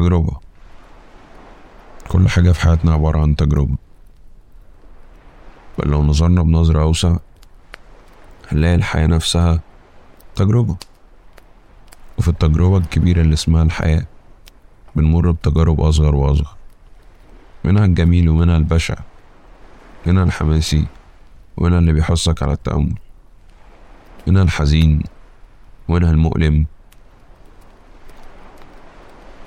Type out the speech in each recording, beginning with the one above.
تجربة. كل حاجة في حياتنا عبارة عن تجربة. بل لو نظرنا بنظرة أوسع هنلاقي الحياة نفسها تجربة. وفي التجربة الكبيرة اللي اسمها الحياة بنمر بتجارب أصغر وأصغر. منها الجميل ومنها البشع. منها الحماسي ومنها اللي بيحثك على التأمل. منها الحزين ومنها المؤلم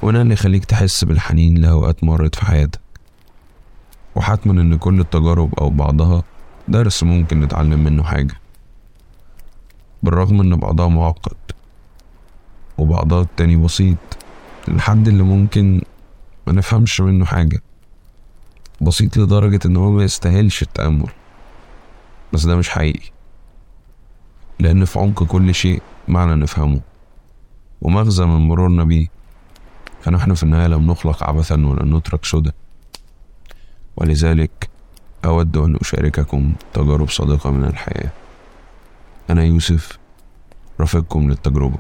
ومنها اللي يخليك تحس بالحنين لأوقات مرت في حياتك. وحتما إن كل التجارب أو بعضها درس ممكن نتعلم منه حاجة. بالرغم إن بعضها معقد وبعضها التاني بسيط للحد اللي ممكن ما نفهمش منه حاجة. بسيط لدرجة إن هو ما يستاهلش التأمل. بس ده مش حقيقي. لأن في عمق كل شيء معنى نفهمه. ومغزى من مرورنا بيه. فنحن في النهاية لم نخلق عبثا ولن نترك سدى. ولذلك أود أن أشارككم تجارب صادقة من الحياة. أنا يوسف رافقكم للتجربة.